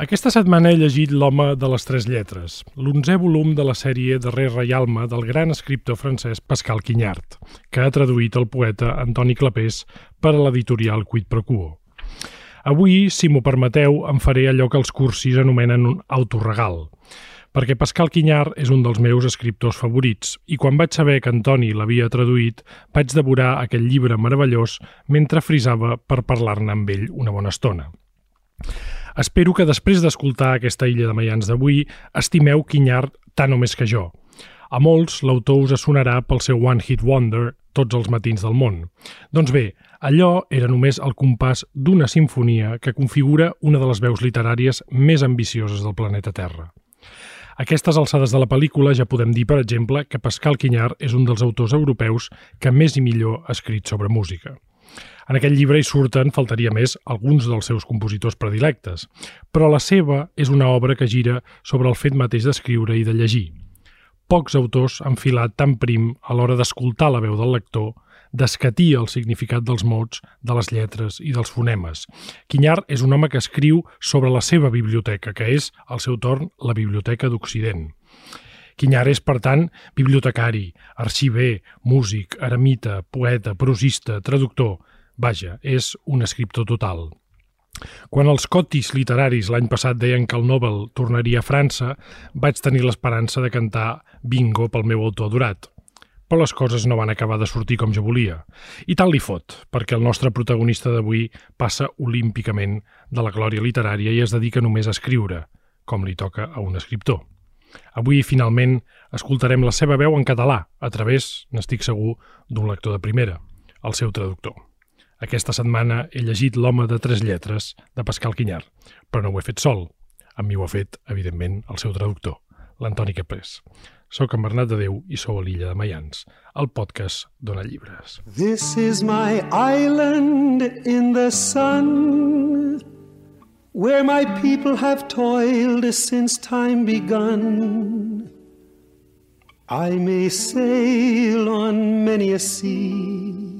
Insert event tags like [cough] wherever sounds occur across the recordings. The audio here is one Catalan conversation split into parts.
Aquesta setmana he llegit L'home de les tres lletres, l'onzè volum de la sèrie Darrer Reialme del gran escriptor francès Pascal Quinyart, que ha traduït el poeta Antoni Clapés per a l'editorial Quid Pro Quo. Avui, si m'ho permeteu, em faré allò que els cursis anomenen un autorregal, perquè Pascal Quinyart és un dels meus escriptors favorits i quan vaig saber que Antoni l'havia traduït vaig devorar aquell llibre meravellós mentre frisava per parlar-ne amb ell una bona estona. Espero que després d'escoltar aquesta illa de Mayans d'avui estimeu Quinyard tant o més que jo. A molts, l'autor us sonarà pel seu One Hit Wonder, tots els matins del món. Doncs bé, allò era només el compàs d'una sinfonia que configura una de les veus literàries més ambicioses del planeta Terra. Aquestes alçades de la pel·lícula ja podem dir, per exemple, que Pascal Quinyard és un dels autors europeus que més i millor ha escrit sobre música. En aquest llibre hi surten, faltaria més, alguns dels seus compositors predilectes, però la seva és una obra que gira sobre el fet mateix d'escriure i de llegir. Pocs autors han filat tan prim a l'hora d'escoltar la veu del lector, d'escatir el significat dels mots, de les lletres i dels fonemes. Quinyar és un home que escriu sobre la seva biblioteca, que és, al seu torn, la Biblioteca d'Occident. Quinyar és, per tant, bibliotecari, arxiver, músic, eremita, poeta, prosista, traductor, Vaja, és un escriptor total. Quan els cotis literaris l'any passat deien que el Nobel tornaria a França, vaig tenir l'esperança de cantar bingo pel meu autor adorat. Però les coses no van acabar de sortir com jo volia. I tal li fot, perquè el nostre protagonista d'avui passa olímpicament de la glòria literària i es dedica només a escriure, com li toca a un escriptor. Avui, finalment, escoltarem la seva veu en català, a través, n'estic segur, d'un lector de primera, el seu traductor. Aquesta setmana he llegit L'home de tres lletres, de Pascal Quinyar, però no ho he fet sol. Amb mi ho ha fet, evidentment, el seu traductor, l'Antoni Caprés. Soc en Bernat de Déu i sou a l'illa de Mayans, el podcast Dona Llibres. This is my island in the sun Where my people have toiled since time begun I may sail on many a sea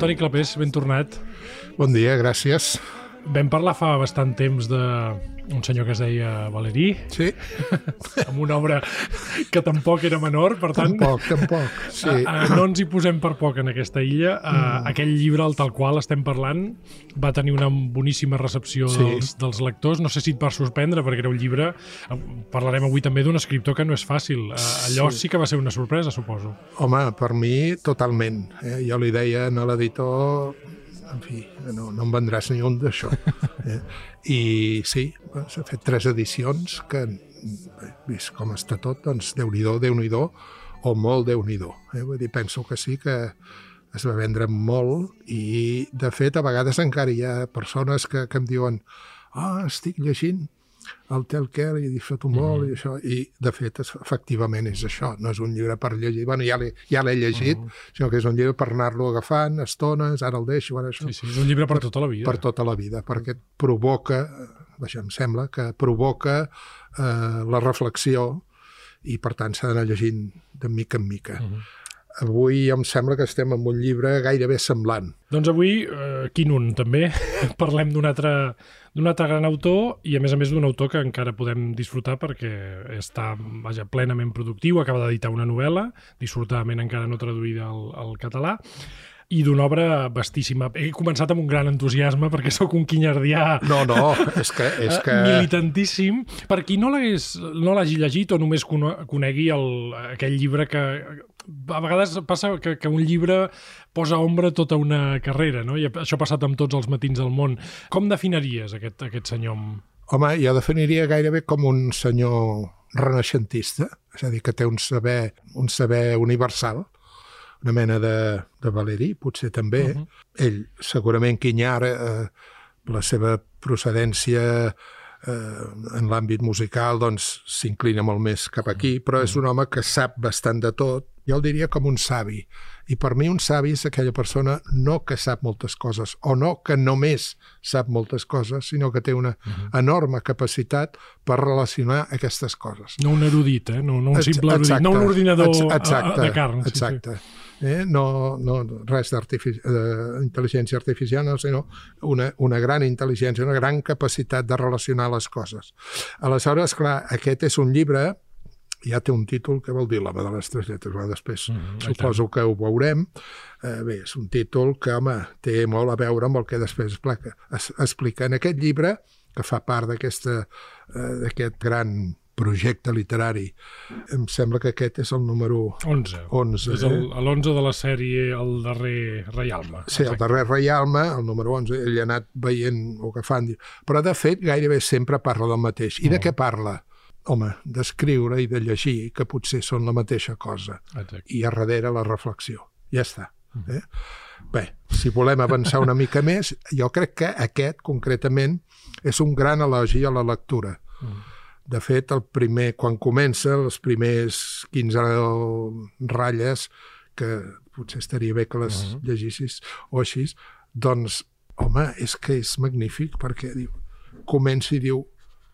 Toni Clapés, ben tornat. Bon dia, gràcies. Vam parlar fa bastant temps de un senyor que es deia Valerí. Sí. [laughs] amb una obra que tampoc era menor, per tant... Tampoc, tampoc, sí. Uh, no ens hi posem per poc en aquesta illa. Uh, mm. Aquell llibre, el tal qual estem parlant, va tenir una boníssima recepció sí. dels, dels lectors. No sé si et va sorprendre, perquè era un llibre... Parlarem avui també d'un escriptor que no és fàcil. Uh, allò sí. sí que va ser una sorpresa, suposo. Home, per mi, totalment. Eh? Jo li deia a l'editor en fi, no, no en vendràs ni un d'això. [laughs] Eh? I sí, s'ha fet tres edicions que, vist com està tot, doncs Déu-n'hi-do, déu nhi déu o molt déu nhi eh? Vull dir, penso que sí que es va vendre molt i, de fet, a vegades encara hi ha persones que, que em diuen ah, estic llegint el Telker i disfruto mm -hmm. molt i això, i de fet efectivament és això, no és un llibre per llegir bueno, ja l'he ja llegit, mm -hmm. sinó que és un llibre per anar-lo agafant, estones, ara el deixo ara això. Sí, sí, és un llibre per, per tota la vida per tota la vida, perquè et provoca vaja, em sembla que provoca eh, la reflexió i per tant s'ha d'anar llegint de mica en mica mm -hmm Avui em sembla que estem amb un llibre gairebé semblant. Doncs avui, eh, quin un, també. [laughs] Parlem d'un altre, d'un altre gran autor i, a més a més, d'un autor que encara podem disfrutar perquè està vaja, plenament productiu, acaba d'editar una novel·la, dissortadament encara no traduïda al, al català, i d'una obra vastíssima. He començat amb un gran entusiasme perquè sóc un quinyardià no, no, és que, [laughs] és que... militantíssim. Per qui no l'hagi no llegit o només conegui el, aquell llibre que a vegades passa que, que un llibre posa ombra tota una carrera, no? I això ha passat amb tots els matins del món. Com definiries aquest, aquest senyor? Home, jo definiria gairebé com un senyor renaixentista, és a dir, que té un saber, un saber universal, una mena de, de Valeri, potser també. Uh -huh. Ell, segurament, Quinyar, eh, la seva procedència eh, en l'àmbit musical doncs s'inclina molt més cap aquí, però és un home que sap bastant de tot, jo el diria com un savi. I per mi un savi és aquella persona no que sap moltes coses, o no que només sap moltes coses, sinó que té una uh -huh. enorme capacitat per relacionar aquestes coses. No un erudit, eh? no, no un simple erudit, exacte, no un ordinador exacte, de carn. Exacte. Sí, sí eh? no, no res d'intel·ligència eh, artificial, no, sinó una, una gran intel·ligència, una gran capacitat de relacionar les coses. Aleshores, clar, aquest és un llibre ja té un títol que vol dir l'home de les tres lletres, però després mm, -hmm, suposo que ho veurem. Eh, bé, és un títol que, home, té molt a veure amb el que després explica. Es, explica en aquest llibre, que fa part d'aquest eh, gran projecte literari. Em sembla que aquest és el número 11. 11 és l'11 de la sèrie El darrer Reialme. Sí, el darrer Reialme, el número 11, ell ha anat veient o que fan. Però, de fet, gairebé sempre parla del mateix. I de què parla? Home, d'escriure i de llegir, que potser són la mateixa cosa. Exacte. I a darrere la reflexió. Ja està. Eh? Bé, si volem avançar una mica més, jo crec que aquest, concretament, és un gran elogi a la lectura. Mm de fet, el primer, quan comença, les primers 15 ratlles, que potser estaria bé que les -huh. llegissis o així, doncs, home, és que és magnífic perquè diu, comença i diu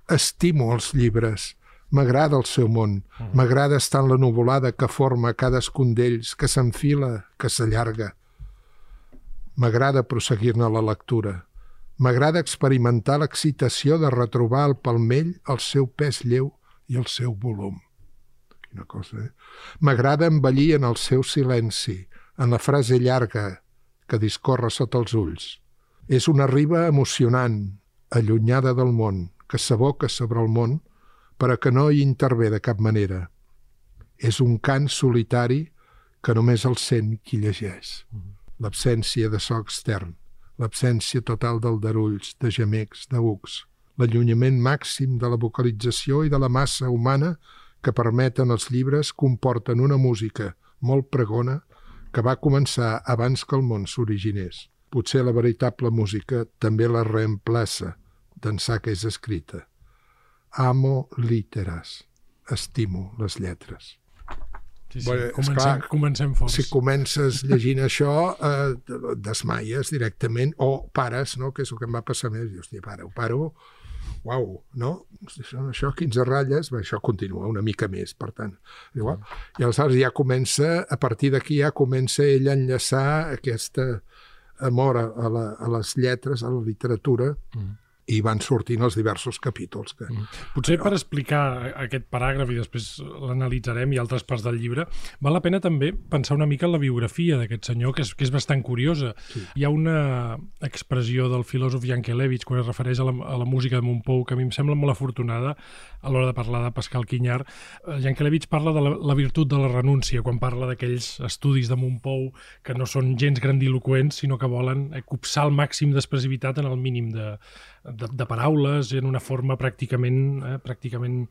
estimo els llibres, m'agrada el seu món, m'agrada uh -huh. estar en la nuvolada que forma cadascun d'ells, que s'enfila, que s'allarga. M'agrada proseguir-ne la lectura. M'agrada experimentar l'excitació de retrobar al palmell el seu pes lleu i el seu volum. Quina cosa, eh? M'agrada envellir en el seu silenci, en la frase llarga que discorre sota els ulls. És una riba emocionant, allunyada del món, que s'aboca sobre el món, però que no hi intervé de cap manera. És un cant solitari que només el sent qui llegeix. L'absència de so extern l'absència total d'aldarulls, de gemecs, d'ucs, l'allunyament màxim de la vocalització i de la massa humana que permeten els llibres comporten una música molt pregona que va començar abans que el món s'originés. Potser la veritable música també la reemplaça d'ençà que és escrita. Amo literas. Estimo les lletres. Sí, sí. Bueno, comencem, clar, comencem forts. Si comences llegint això, eh, desmaies directament, o pares, no? que és el que em va passar més. Dius, hòstia, pare, ho paro, uau, no? Això, això 15 ratlles, bé, això continua una mica més, per tant. Igual. I aleshores ja comença, a partir d'aquí ja comença ell a enllaçar aquesta amor a, la, a les lletres, a la literatura, mm i van sortint els diversos capítols. Que... Mm. Potser per explicar aquest paràgraf i després l'analitzarem i altres parts del llibre, val la pena també pensar una mica en la biografia d'aquest senyor, que és, que és bastant curiosa. Sí. Hi ha una expressió del filòsof Yankelevich quan es refereix a la, a la música de Montpou que a mi em sembla molt afortunada a l'hora de parlar de Pascal Quinyar. Yankelevich parla de la, la virtut de la renúncia quan parla d'aquells estudis de Montpou que no són gens grandiloquents, sinó que volen copsar el màxim d'expressivitat en el mínim de, de, de paraules en una forma pràcticament, eh, pràcticament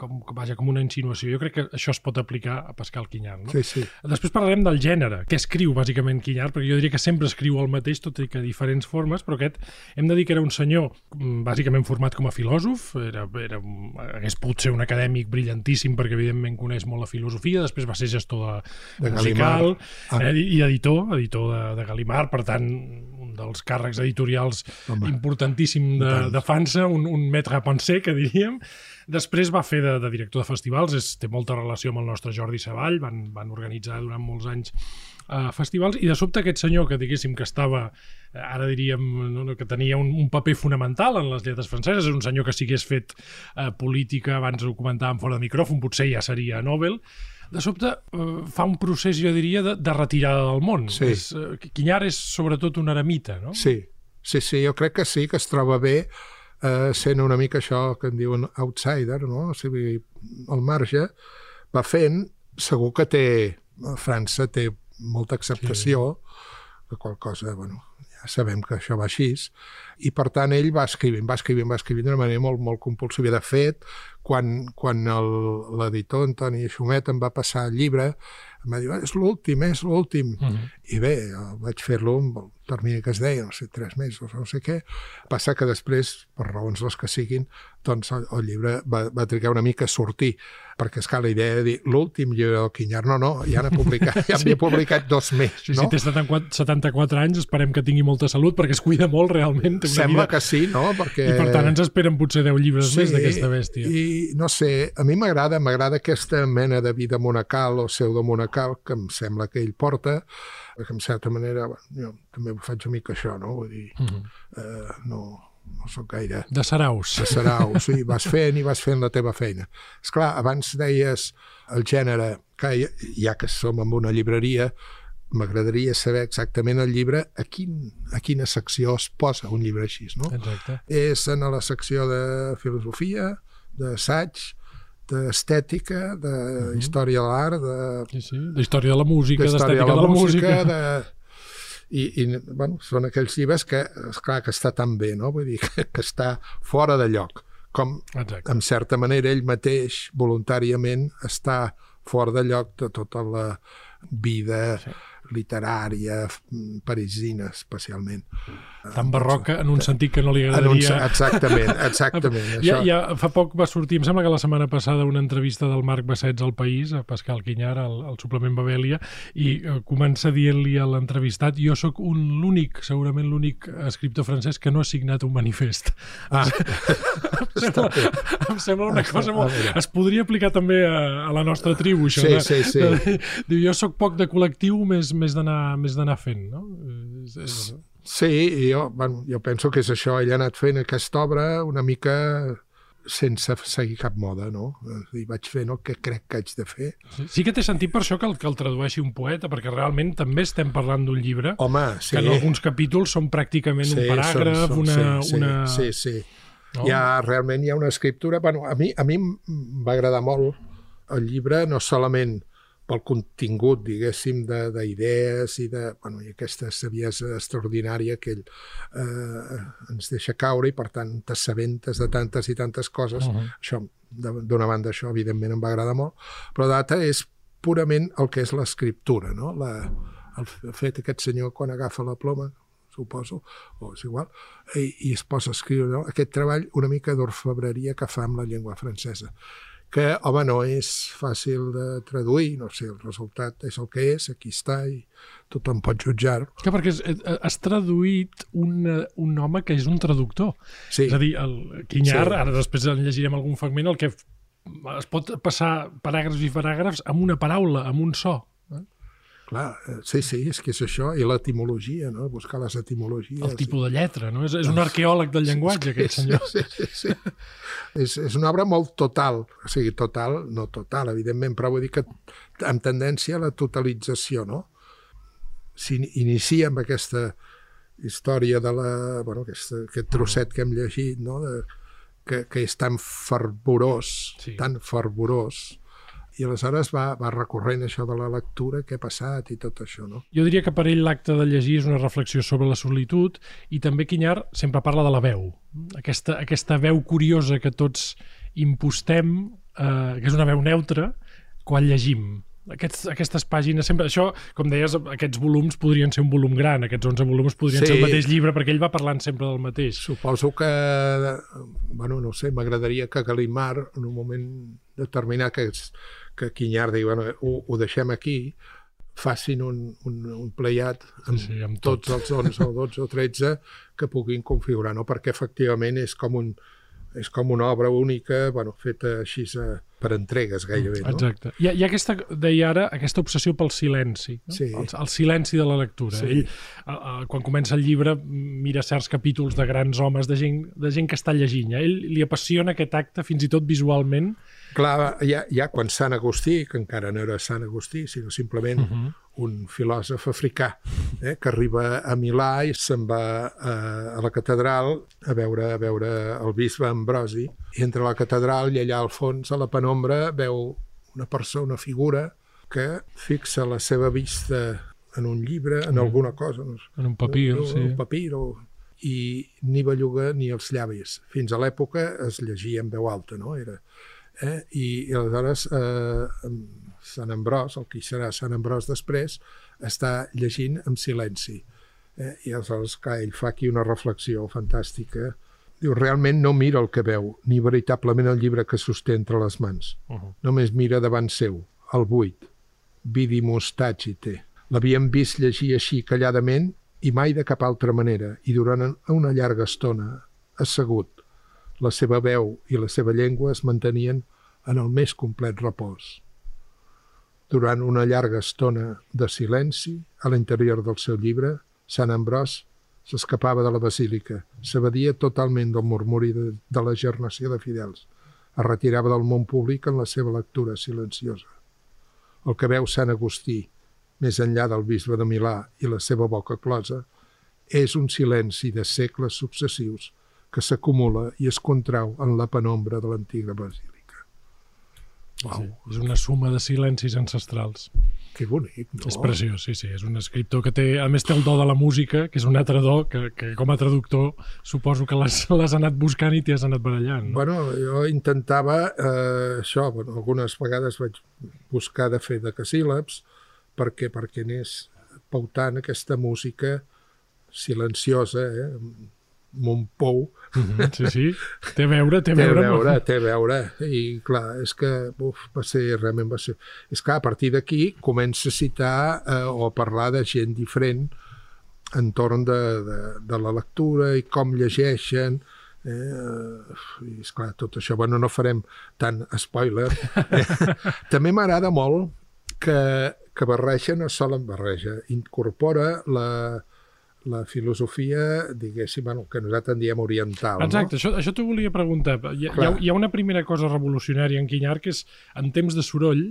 com, vaja, com una insinuació. Jo crec que això es pot aplicar a Pascal Quinyar. No? Sí, sí. Després parlarem del gènere. Què escriu, bàsicament, Quinyar? Perquè jo diria que sempre escriu el mateix, tot i que diferents formes, però aquest hem de dir que era un senyor mm, bàsicament format com a filòsof, era, era, hagués pogut ser un acadèmic brillantíssim perquè evidentment coneix molt la filosofia, després va ser gestor de, de musical ah. eh, i editor, editor de, de Galimar, per tant, un dels càrrecs editorials Home. importantíssim de, de Fansa, un, un maître à penser, que diríem, Després va fer de, de director de festivals, és, té molta relació amb el nostre Jordi Savall, van, van organitzar durant molts anys uh, festivals, i de sobte aquest senyor que diguéssim que estava, uh, ara diríem no, no, que tenia un, un paper fonamental en les lletres franceses, és un senyor que si hagués fet uh, política, abans ho comentàvem fora de micròfon, potser ja seria Nobel, de sobte uh, fa un procés, jo diria, de, de retirada del món. Sí. És, uh, Quinyar és sobretot un eremita, no? Sí, sí, sí, jo crec que sí, que es troba bé eh, sent una mica això que en diuen outsider, no? o sigui, al marge, va fent, segur que té, França té molta acceptació, sí. qual cosa, bueno, ja sabem que això va així, i per tant ell va escrivint, va escrivint, va escrivint d'una manera molt, molt compulsiva. De fet, quan, quan l'editor Antoni Xumet em va passar el llibre, em va dir, és l'últim, és l'últim. Uh -huh. I bé, vaig fer-lo amb el termini que es deia, no sé, tres mesos, no sé què. Passa que després, per raons les que siguin, doncs el, el llibre va, va trigar una mica a sortir, perquè, esclar, la idea de dir l'últim llibre del Quinyar, no, no, ja n'ha publicat, [laughs] ja Sí. publicat dos més, Sí, no? Si té 74, 74 anys, esperem que tingui molta salut, perquè es cuida molt realment. Té una Sembla vida... que sí, no? Perquè... I per tant ens esperen potser 10 llibres més d'aquesta bèstia. I no sé, a mi m'agrada, m'agrada aquesta mena de vida monacal o pseudo-monacal que em sembla que ell porta, que en certa manera, bueno, jo també faig una mica això, no? Vull dir, Uh -huh. eh, no, no sóc gaire De Saraus. de sarau, sí, vas fent i vas fent la teva feina. És clar, abans deies el gènere, que ja que som en una llibreria, m'agradaria saber exactament el llibre a, quin, a quina secció es posa un llibre així, no? Exacte. És en la secció de filosofia, d'assaig, d'estètica, de Mhm. història de l'art, de Sí, sí. De història de la música, d'història d'estètica de, la música. de... I, i bueno, són aquells llibres que, és clar que està tan bé, no? Vull dir, que, que està fora de lloc. Com, Exacte. en certa manera, ell mateix, voluntàriament, està fora de lloc de tota la vida Sí. Literària, mm, parisina, especialment. Tan barroca en un sentit que no li En un, agradaria... exactament, [laughs] exactament. Ja, això. ja fa poc va sortir, em sembla que la setmana passada, una entrevista del Marc Bassets al País, a Pascal Quinyar, al, al suplement Babelia, i eh, comença dient-li a l'entrevistat jo sóc un l'únic, segurament l'únic escriptor francès que no ha signat un manifest. Ah, em, sembla, em sembla una cosa molt... Es podria aplicar també a, a la nostra tribu, això. Sí, de- sí, sí. de- Diu, jo sóc poc de col·lectiu, més, més d'anar més d'anar fent, no? És, és, sí, i jo, bueno, jo penso que és això. Ell ha anat fent aquesta obra una mica sense seguir cap moda, no? Dir, vaig fent el que crec que haig de fer. Sí, sí que té sentit per això que el, que el tradueixi un poeta, perquè realment també estem parlant d'un llibre Home, sí. que en alguns capítols són pràcticament sí, un paràgraf, una... sí, sí, una... sí, sí. No? Hi ha, realment hi ha una escriptura... Bueno, a mi, a mi em va agradar molt el llibre, no solament pel contingut, diguéssim, de- d'idees i de... Bueno, i aquesta saviesa extraordinària que ell eh, ens deixa caure i, per tant, t'assabentes de tantes i tantes coses. Uh -huh. Això, d'una banda, això evidentment em va agradar molt, però d'altra és purament el que és l'escriptura, no? La, el fet aquest senyor quan agafa la ploma, suposo, o és igual, i, i es posa a escriure no? aquest treball una mica d'orfebreria que fa amb la llengua francesa que, home, no és fàcil de traduir, no sé, el resultat és el que és, aquí està, i tothom pot jutjar. Que perquè has, has traduït un, un home que és un traductor. Sí, És a dir, el Quinyar, Sí. ara després en llegirem algun fragment, el que es pot passar paràgrafs i paràgrafs amb una paraula, amb un so. Clar, eh, sí, sí, és que és això, i l'etimologia, no? buscar les etimologies. El tipus de lletra, no? És, és un arqueòleg del llenguatge, aquest senyor. Sí, sí, sí. és, és una obra molt total, o sigui, total, no total, evidentment, però vull dir que amb tendència a la totalització, no? S'inicia amb aquesta història de la... Bueno, aquest, aquest trosset que hem llegit, no? De, que, que és tan fervorós, Sí. tan fervorós, i aleshores va, va recorrent això de la lectura, què ha passat i tot això, no? Jo diria que per ell l'acte de llegir és una reflexió sobre la solitud i també Quinyar sempre parla de la veu. Aquesta, aquesta veu curiosa que tots impostem, eh, que és una veu neutra, quan llegim. Aquests, aquestes pàgines sempre... Això, com deies, aquests volums podrien ser un volum gran, aquests 11 volums podrien Sí. ser el mateix llibre, perquè ell va parlant sempre del mateix. Suposo que, bueno, no sé, m'agradaria que Galimar, en un moment determinat, que, és- que Quinyar digui, bueno, ho, ho deixem aquí, facin un, un, un pleiat amb Sí, sí, amb tot. tots els 11 o 12 o 13 que puguin configurar, no? perquè efectivament és com, un, és com una obra única, bueno, feta així eh, per entregues gairebé. No? Exacte. Hi ha aquesta, deia ara, aquesta obsessió pel silenci. No? Sí. El, el silenci de la lectura. Sí. Ell, a, a, quan comença el llibre, mira certs capítols de grans homes, de gent, de gent que està llegint. A ell li apassiona aquest acte, fins i tot visualment. Clar, ja, ja quan Sant Agustí, que encara no era Sant Agustí, sinó simplement uh -huh. un filòsof africà eh, que arriba a Milà i se'n va a, a la catedral a veure, a veure el bisbe Ambrosi i entra a la catedral i allà al fons, a la penombra, veu una persona, una figura que fixa la seva vista en un llibre, en alguna cosa, no En un papir, un, sí. un papir o, i ni belluga ni els llavis. Fins a l'època es llegia en veu alta, no? Era, Eh? I, I aleshores eh, Sant Ambròs, el que serà Sant Ambròs després, està llegint en silenci. Eh? I aleshores, clar, ell fa aquí una reflexió fantàstica. Diu, realment no mira el que veu, ni veritablement el llibre que sosté entre les mans. Uh -huh. Només mira davant seu, el buit. Vidimus tacite. L'havíem vist llegir així calladament i mai de cap altra manera, i durant una llarga estona, assegut, la seva veu i la seva llengua es mantenien en el més complet repòs. Durant una llarga estona de silenci, a l'interior del seu llibre, Sant Ambròs s'escapava de la basílica, s'abadia totalment del murmuri de, de la gernació de fidels, es retirava del món públic en la seva lectura silenciosa. El que veu Sant Agustí, més enllà del bisbe de Milà i la seva boca closa, és un silenci de segles successius que s'acumula i es contrau en la penombra de l'antiga basílica. Wow. Sí, és una suma de silencis ancestrals. Que bonic, no? És preciós, sí, sí. És un escriptor que té, a més té el do de la música, que és un altre do, que, que com a traductor suposo que l'has anat buscant i t'hi has anat barallant. No? Bueno, jo intentava eh, això, bueno, algunes vegades vaig buscar de fer de casíl·labs perquè, perquè anés pautant aquesta música silenciosa, eh, Montpou. Mm -hmm, sí, sí, té a veure, té a veure. Té a veure, té a veure. I clar, és que uf, va ser, realment va ser... És que a partir d'aquí comença a citar eh, o a parlar de gent diferent entorn de, de, de la lectura i com llegeixen, Eh, i esclar, tot això, bueno, no farem tant spoiler. Eh, [laughs] també m'agrada molt que, que barreja, no solen barreja, incorpora la, la filosofia, diguéssim, bueno, que nosaltres en diem oriental. Exacte, no? això, això t'ho volia preguntar. Hi, hi, ha, hi ha una primera cosa revolucionària en Quinyar, que és, en temps de soroll,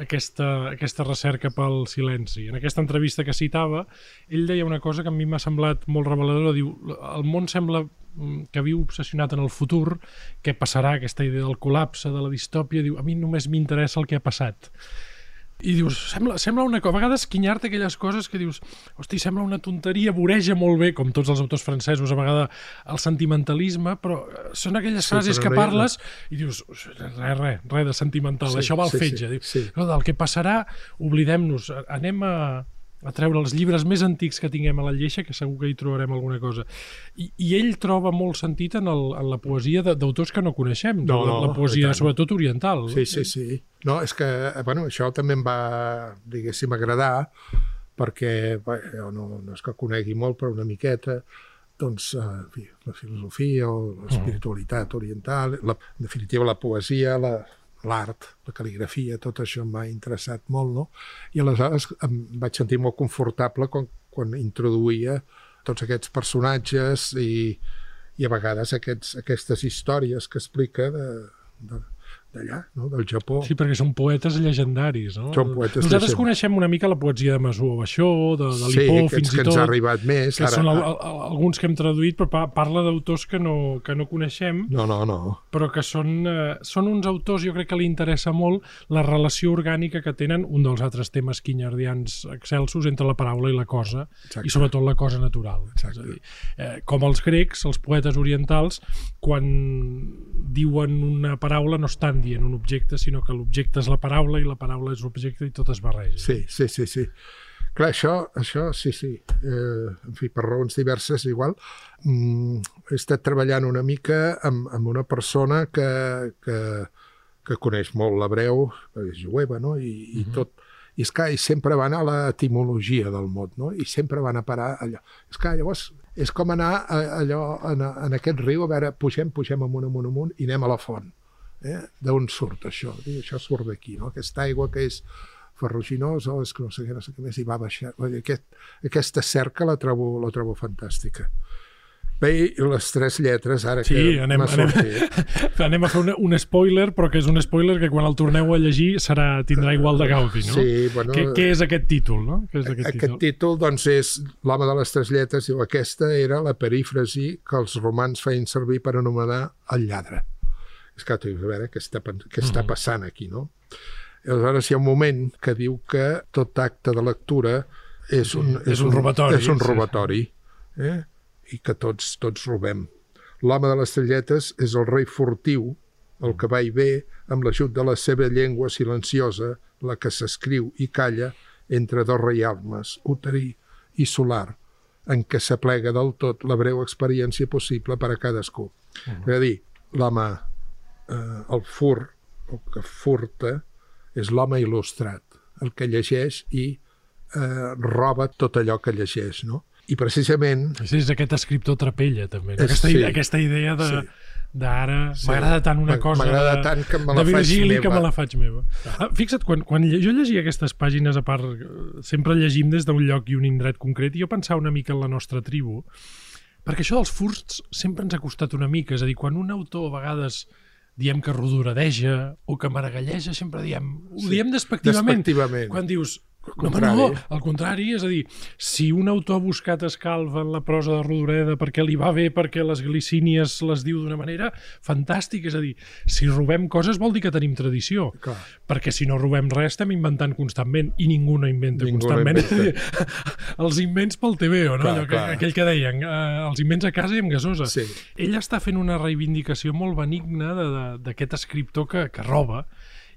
aquesta, aquesta recerca pel silenci. En aquesta entrevista que citava, ell deia una cosa que a mi m'ha semblat molt reveladora. Diu, el món sembla mm, que viu obsessionat en el futur, què passarà, aquesta idea del col·lapse, de la distòpia, diu, a mi només m'interessa el que ha passat. I dius, sembla, sembla una cosa... A vegades quinyar-te aquelles coses que dius, hosti, sembla una tonteria, voreja molt bé, com tots els autors francesos, a vegades el sentimentalisme, però eh, són aquelles sí, frases que no parles no. i dius, res, res, res de sentimental, sí, això va al sí, fetge. Sí, sí. Diu, del que passarà, oblidem-nos, anem a, a treure els llibres més antics que tinguem a la lleixa, que segur que hi trobarem alguna cosa. I, i ell troba molt sentit en, el, en la poesia d'autors que no coneixem, no, la, la poesia sobretot oriental. Sí, sí, sí. No, és que, bueno, això també em va, diguéssim, agradar, perquè bé, no, no és que conegui molt, però una miqueta, doncs, eh, en fi, la filosofia o l'espiritualitat oriental, la, en definitiva la poesia, la, l'art, la cal·ligrafia, tot això m'ha interessat molt, no? I aleshores em vaig sentir molt confortable quan, quan introduïa tots aquests personatges i, i a vegades aquests, aquestes històries que explica de, de, d'allà, no? del Japó. Sí, perquè són poetes llegendaris, no? Són poetes Nosaltres llegendaris. coneixem una mica la poesia de Masou Baixó, de, de Lipó, sí, fins i tot. que ens ha arribat més. Que ara, són el, el, alguns que hem traduït, però parla d'autors que, no, que no coneixem. No, no, no. Però que són, eh, són uns autors, jo crec que li interessa molt la relació orgànica que tenen, un dels altres temes quinyardians excelsos, entre la paraula i la cosa, Exacte. i sobretot la cosa natural. Exacte. És a dir, eh, com els grecs, els poetes orientals, quan diuen una paraula no estan dient un objecte, sinó que l'objecte és la paraula i la paraula és l'objecte i tot es barreja. Sí, sí, sí, sí. Clar, això, això sí, sí. Eh, en fi, per raons diverses, igual. Mm, he estat treballant una mica amb, amb una persona que, que, que coneix molt l'hebreu, és jueva, no? I, uh -huh. i mhm. tot. I és que i sempre van a l'etimologia del mot, no? I sempre van a parar allò. És que llavors és com anar a, allò en, en aquest riu, a veure, pugem, pugem amunt, amunt, amunt, i anem a la font eh? d'on surt això? I això surt d'aquí, no? aquesta aigua que és ferruginosa o és que no sé què, no sé què més, i va baixar. Aquest, aquesta cerca la trobo, la trobo fantàstica. Bé, les tres lletres, ara sí, que anem, anem, [laughs] anem a fer un, un spoiler, però que és un spoiler que quan el torneu a llegir serà, tindrà igual de gaudi, no? Sí, bueno... Què, què és aquest títol, no? Què és aquest, aquest títol? títol, doncs, és l'home de les tres lletres, diu, aquesta era la perífrasi que els romans feien servir per anomenar el lladre dius, a veure, què està, què està passant aquí, no? I aleshores hi ha un moment que diu que tot acte de lectura és un, és, és un, un robatori. És un robatori, eh? i que tots, tots robem. L'home de les talletes és el rei furtiu el que va i ve, amb l'ajut de la seva llengua silenciosa, la que s'escriu i calla entre dos reialmes, uterí i solar, en què s'aplega del tot la breu experiència possible per a cadascú. Uh -huh. És a dir, l'home, eh, el fur, el que furta, és l'home il·lustrat, el que llegeix i eh, roba tot allò que llegeix, no? I precisament... Sí, és aquest escriptor trapella, també. No? Aquesta, sí, aquesta idea de... Sí d'ara, sí. m'agrada tant una cosa de, tant que me la de Virgili que me la faig meva. Ah, fixa't, quan, quan jo llegia aquestes pàgines, a part, sempre llegim des d'un lloc i un indret concret, i jo pensava una mica en la nostra tribu, perquè això dels furts sempre ens ha costat una mica, és a dir, quan un autor a vegades diem que rodoradeja o que maragalleja, sempre diem, ho sí, diem despectivament. despectivament. Quan dius, no, no, al contrari, és a dir, si un autor ha buscat escalva en la prosa de Rodoreda perquè li va bé, perquè les glicínies les diu d'una manera, fantàstic, és a dir, si robem coses vol dir que tenim tradició, Clar. perquè si no robem res estem inventant constantment, i ningú no inventa ningú constantment. No inventa. [laughs] els invents pel TV, o no? Clar, Allò que, clar. Aquell que deien, eh, els invents a casa i amb gasosa. Sí. Ell està fent una reivindicació molt benigna d'aquest escriptor que, que roba,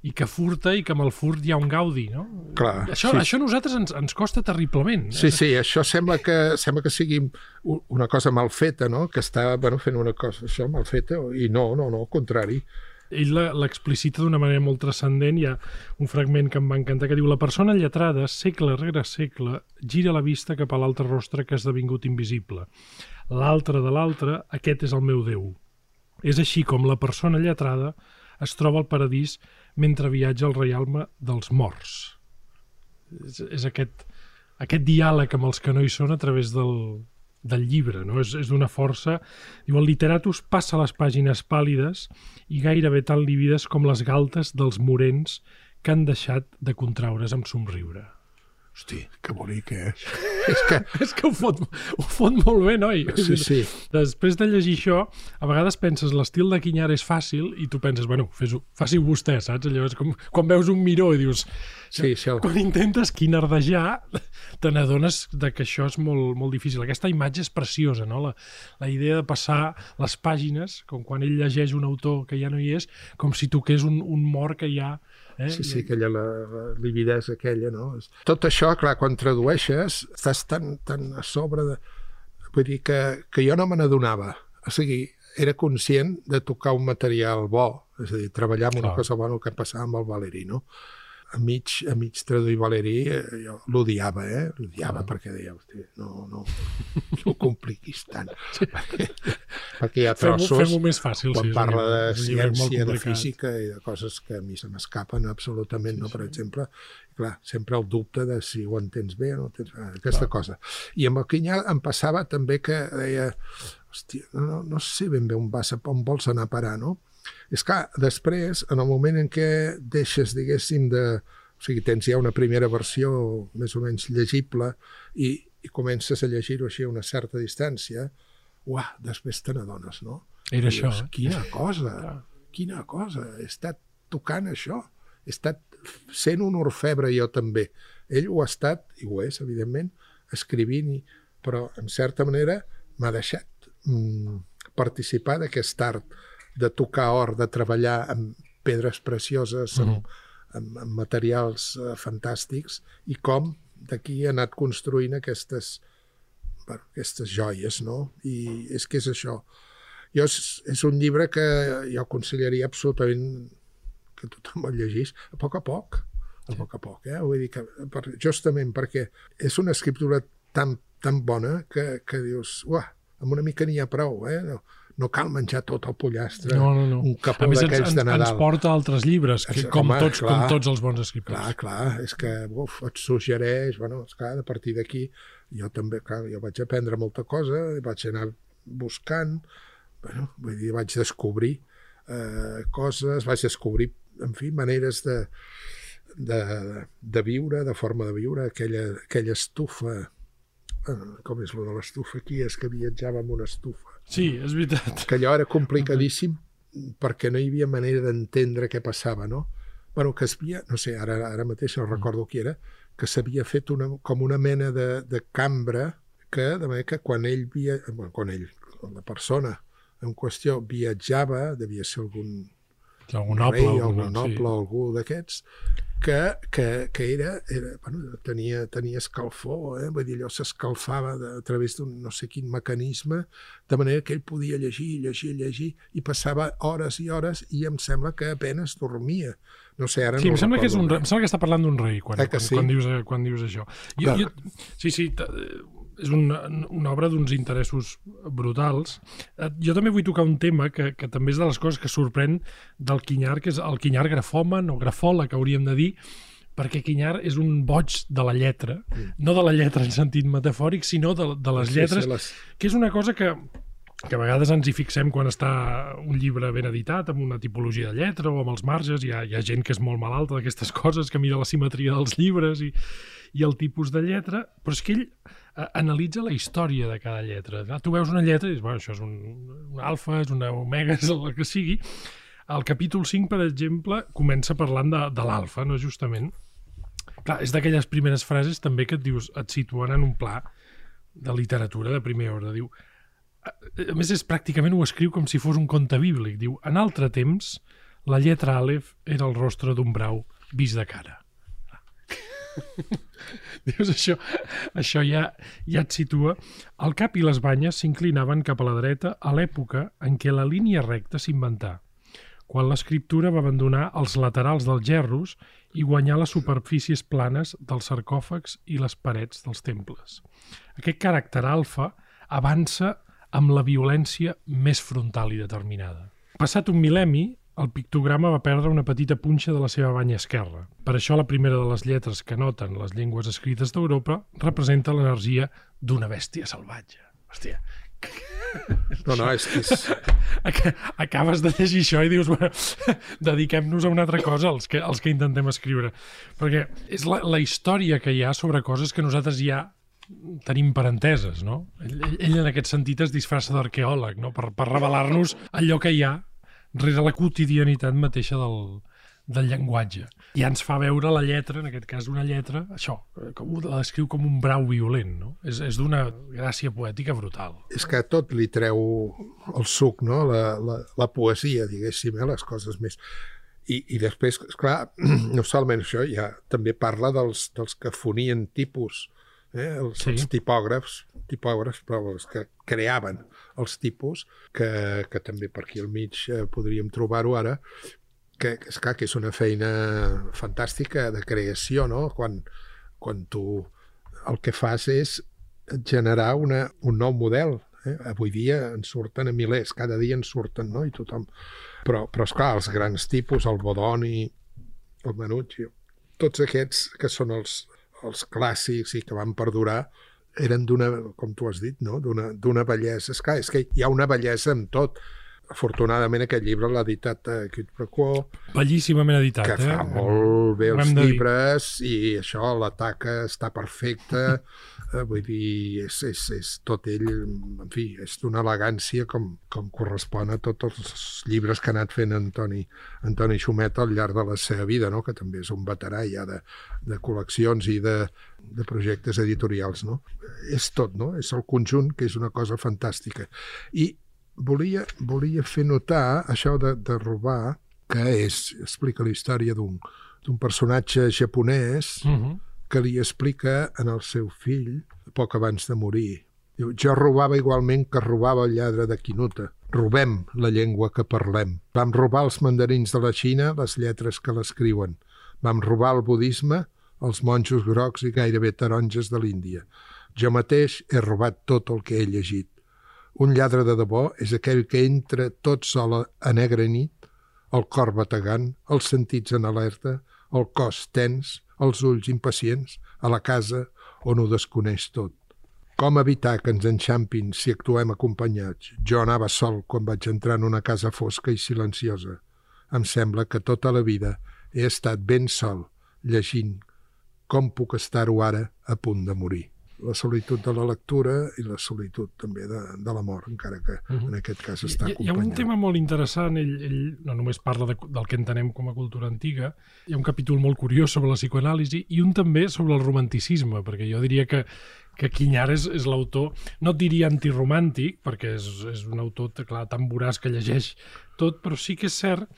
i que furta i que amb el furt hi ha un gaudi, no? Clar, això, sí. això a nosaltres ens, ens costa terriblement. Sí, sí, això sembla que, sembla que sigui una cosa mal feta, no? Que està bueno, fent una cosa això mal feta, i no, no, no, al contrari. Ell l'explicita d'una manera molt transcendent. Hi ha un fragment que em va encantar que diu la persona lletrada, segle rere segle, gira la vista cap a l'altre rostre que ha esdevingut invisible. L'altre de l'altre, aquest és el meu Déu. És així com la persona lletrada es troba al paradís mentre viatja al reialme dels morts. És, és aquest, aquest diàleg amb els que no hi són a través del, del llibre, no? és, és d'una força... Diu, el literatus passa les pàgines pàl·lides i gairebé tan lívides com les galtes dels morents que han deixat de contraure's amb somriure. Hosti, que bonic, eh? [laughs] és que, és que ho, fot, ho fot molt bé, noi. Sí, sí. Després de llegir això, a vegades penses l'estil de Quinyar és fàcil i tu penses, bueno, faci-ho vostè, saps? Allò és com quan veus un miró i dius... Sí, sí, el... Quan intentes quinardejar, te n'adones que això és molt, molt difícil. Aquesta imatge és preciosa, no? La, la idea de passar les pàgines, com quan ell llegeix un autor que ja no hi és, com si toqués un, un mort que ja... Eh? Sí, sí, aquella la, la lividesa aquella, no? Tot això, clar, quan tradueixes, estàs tan, tan a sobre de... Vull dir que, que jo no me n'adonava. O sigui, era conscient de tocar un material bo, és a dir, treballar amb una cosa bona que passava amb el Valeri, no? A mig, a mig traduir Valeri, eh, jo l'odiava, eh? L'odiava ah. perquè deia, hosti, no, no, no ho compliquis tant. [laughs] Sí. perquè, perquè hi ha trossos... Fem-ho fem més fàcil. Quan sí, parla de ciència, de física i de coses que a mi se m'escapen absolutament, sí, no? Per sí. exemple, clar, sempre el dubte de si ho entens bé o no entens bé, aquesta clar. cosa. I amb el Quinyà em passava també que deia, hòstia, no, no sé ben bé on vas, on vols anar a parar, no? És que després, en el moment en què deixes, diguéssim, de... O sigui, tens ja una primera versió més o menys llegible i, i comences a llegir-ho així a una certa distància, uah, després te n'adones, no? Era I això. Dius, eh? Quina [laughs] cosa, quina cosa, he estat tocant això, he estat sent un orfebre jo també. Ell ho ha estat, i ho és, evidentment, escrivint, i, però en certa manera m'ha deixat mm, participar d'aquest art de tocar or, de treballar amb pedres precioses, amb, -huh. amb, amb materials uh, fantàstics, i com d'aquí ha anat construint aquestes, bueno, aquestes joies, no? I és que és això. Jo és, és un llibre que jo aconsellaria absolutament que tothom el llegís a poc a poc, a poc a poc, eh? Vull dir que per, justament perquè és una escriptura tan, tan bona que, que dius, uah, amb una mica n'hi ha prou, eh? No, no cal menjar tot el pollastre, no, no, no. un capó d'aquells de Nadal. Ens porta altres llibres, que, com, home, tots, clar, com tots els bons escriptors. Clar, clar, és que uf, et suggereix, bueno, clar, a partir d'aquí jo també, clar, jo vaig aprendre molta cosa, vaig anar buscant, bueno, vull dir, vaig descobrir eh, coses, vaig descobrir, en fi, maneres de, de, de viure, de forma de viure, aquella, aquella estufa, eh, com és lo de l'estufa aquí, és que viatjava amb una estufa Sí, és veritat. Que allò era complicadíssim perquè no hi havia manera d'entendre què passava, no? bueno, que havia, no sé, ara, ara mateix no recordo qui era, que s'havia fet una, com una mena de, de cambra que, de manera que quan ell, via, bueno, quan ell, la persona en qüestió viatjava, devia ser algun algun noble, rei, algun, algun noble, sí. algú d'aquests, que, que, que era, era bueno, tenia, tenia escalfor, eh? vull dir, allò s'escalfava de- a través d'un no sé quin mecanisme, de manera que ell podia llegir, llegir, llegir, i passava hores i hores, i em sembla que apenes dormia. No sé, ara Sí, no em sembla, que és un, em sembla que està parlant d'un rei quan, Eh quan, sí? quan, dius, eh, quan dius això. Jo, jo, sí, sí, t- és una, una obra d'uns interessos brutals. Eh, Jo també vull tocar un tema que, que també és de les coses que sorprèn del Quinyar, que és el Quinyar grafòman o grafòleg, hauríem de dir, perquè Quinyar és un boig de la lletra, no de la lletra en sentit metafòric, sinó de, de les Sí, sí, lletres, les- que és una cosa que, que a vegades ens hi fixem quan està un llibre ben editat, amb una tipologia de lletra o amb els marges, hi ha, hi ha gent que és molt malalta d'aquestes [laughs] coses, que mira la simetria dels llibres i, i el tipus de lletra, però és que ell analitza la història de cada lletra. Clar, Tu veus una lletra i dius, bueno, això és un, un alfa, és una omega, [laughs] és el que sigui. El capítol 5, per exemple, comença parlant de, de l'alfa, no justament? Clar, és d'aquelles primeres frases també que et dius, et situen en un pla de literatura de primer ordre. Diu, a més, és pràcticament ho escriu com si fos un conte bíblic. Diu, en altre temps, la lletra àlef era el rostre d'un brau vist de cara. [laughs] Dius, això, això ja, ja et situa. El cap i les banyes s'inclinaven cap a la dreta a l'època en què la línia recta s'inventà, quan l'escriptura va abandonar els laterals dels gerros i guanyar les superfícies planes dels sarcòfags i les parets dels temples. Aquest caràcter alfa avança amb la violència més frontal i determinada. Passat un mil·lenni, el pictograma va perdre una petita punxa de la seva banya esquerra. Per això la primera de les lletres que noten les llengües escrites d'Europa representa l'energia d'una bèstia salvatge. Hòstia, No, no, és que és, [laughs] Ac- acabes de llegir això i dius, bueno, [laughs] dediquem-nos a una altra cosa, els que, els que intentem escriure. Perquè és la, la història que hi ha sobre coses que nosaltres ja tenim per enteses, no? Ell, ell, en aquest sentit es disfressa d'arqueòleg, no? Per, per revelar-nos allò que hi ha rere la quotidianitat mateixa del, del llenguatge. I ja ens fa veure la lletra, en aquest cas una lletra, això, eh, com, la descriu com un brau violent, no? És, és d'una gràcia poètica brutal. és que tot li treu el suc, no? la, la, la poesia, diguéssim, eh? les coses més... I, i després, esclar, [clears throat] no solament això, ja també parla dels, dels que fonien tipus, eh? els, Sí. els tipògrafs, tipògrafs, però els que creaven els tipus, que, que també per aquí al mig eh, podríem trobar-ho ara, que, que és clar que és una feina fantàstica de creació, no? Quan, quan tu el que fas és generar una, un nou model. Eh? Avui dia en surten a milers, cada dia en surten, no? I tothom... Però, però esclar, els grans tipus, el Bodoni, el Manucci, tots aquests que són els, els clàssics i que van perdurar, eren d'una, com tu has dit, no? d'una bellesa. Esclar, és que hi ha una bellesa en tot. Afortunadament aquest llibre l'ha editat a Quid Pro Quo, Bellíssimament editat, que eh? fa molt bé Ho els dir. llibres i això, la taca està perfecta, [laughs] eh, vull dir, és, és, és tot ell, en fi, és d'una elegància com, com correspon a tots els llibres que ha anat fent Antoni, Antoni Xumet al llarg de la seva vida, no? que també és un veterà ja de, de col·leccions i de, de projectes editorials. No? És tot, no? és el conjunt, que és una cosa fantàstica. I volia, volia fer notar això de, de robar, que és, explica la història d'un d'un personatge japonès Uh -huh. Que li explica en el seu fill, poc abans de morir. Diu, jo robava igualment que robava el lladre de Quinuta. Robem la llengua que parlem. Vam robar els mandarins de la Xina les lletres que l'escriuen. Vam robar el budisme, els monjos grocs i gairebé taronges de l'Índia. Jo mateix he robat tot el que he llegit. Un lladre de debò és aquell que entra tot sol a negra nit, el cor bategant, els sentits en alerta, el cos tens, els ulls impacients, a la casa on ho desconeix tot. Com evitar que ens enxampin si actuem acompanyats? Jo anava sol quan vaig entrar en una casa fosca i silenciosa. Em sembla que tota la vida he estat ben sol, llegint com puc estar-ho ara a punt de morir. La solitud de la lectura i la solitud també de, de la mort, encara que en aquest cas està Hi, hi ha un acompanyat. tema molt interessant, ell, ell no només parla de, del que entenem com a cultura antiga, hi ha un capítol molt curiós sobre la psicoanàlisi i un també sobre el romanticisme, perquè jo diria que, que Quinyar és, és l'autor, no et diria antiromàntic, perquè és, és un autor, clar, tan voràs que llegeix tot, però sí que és cert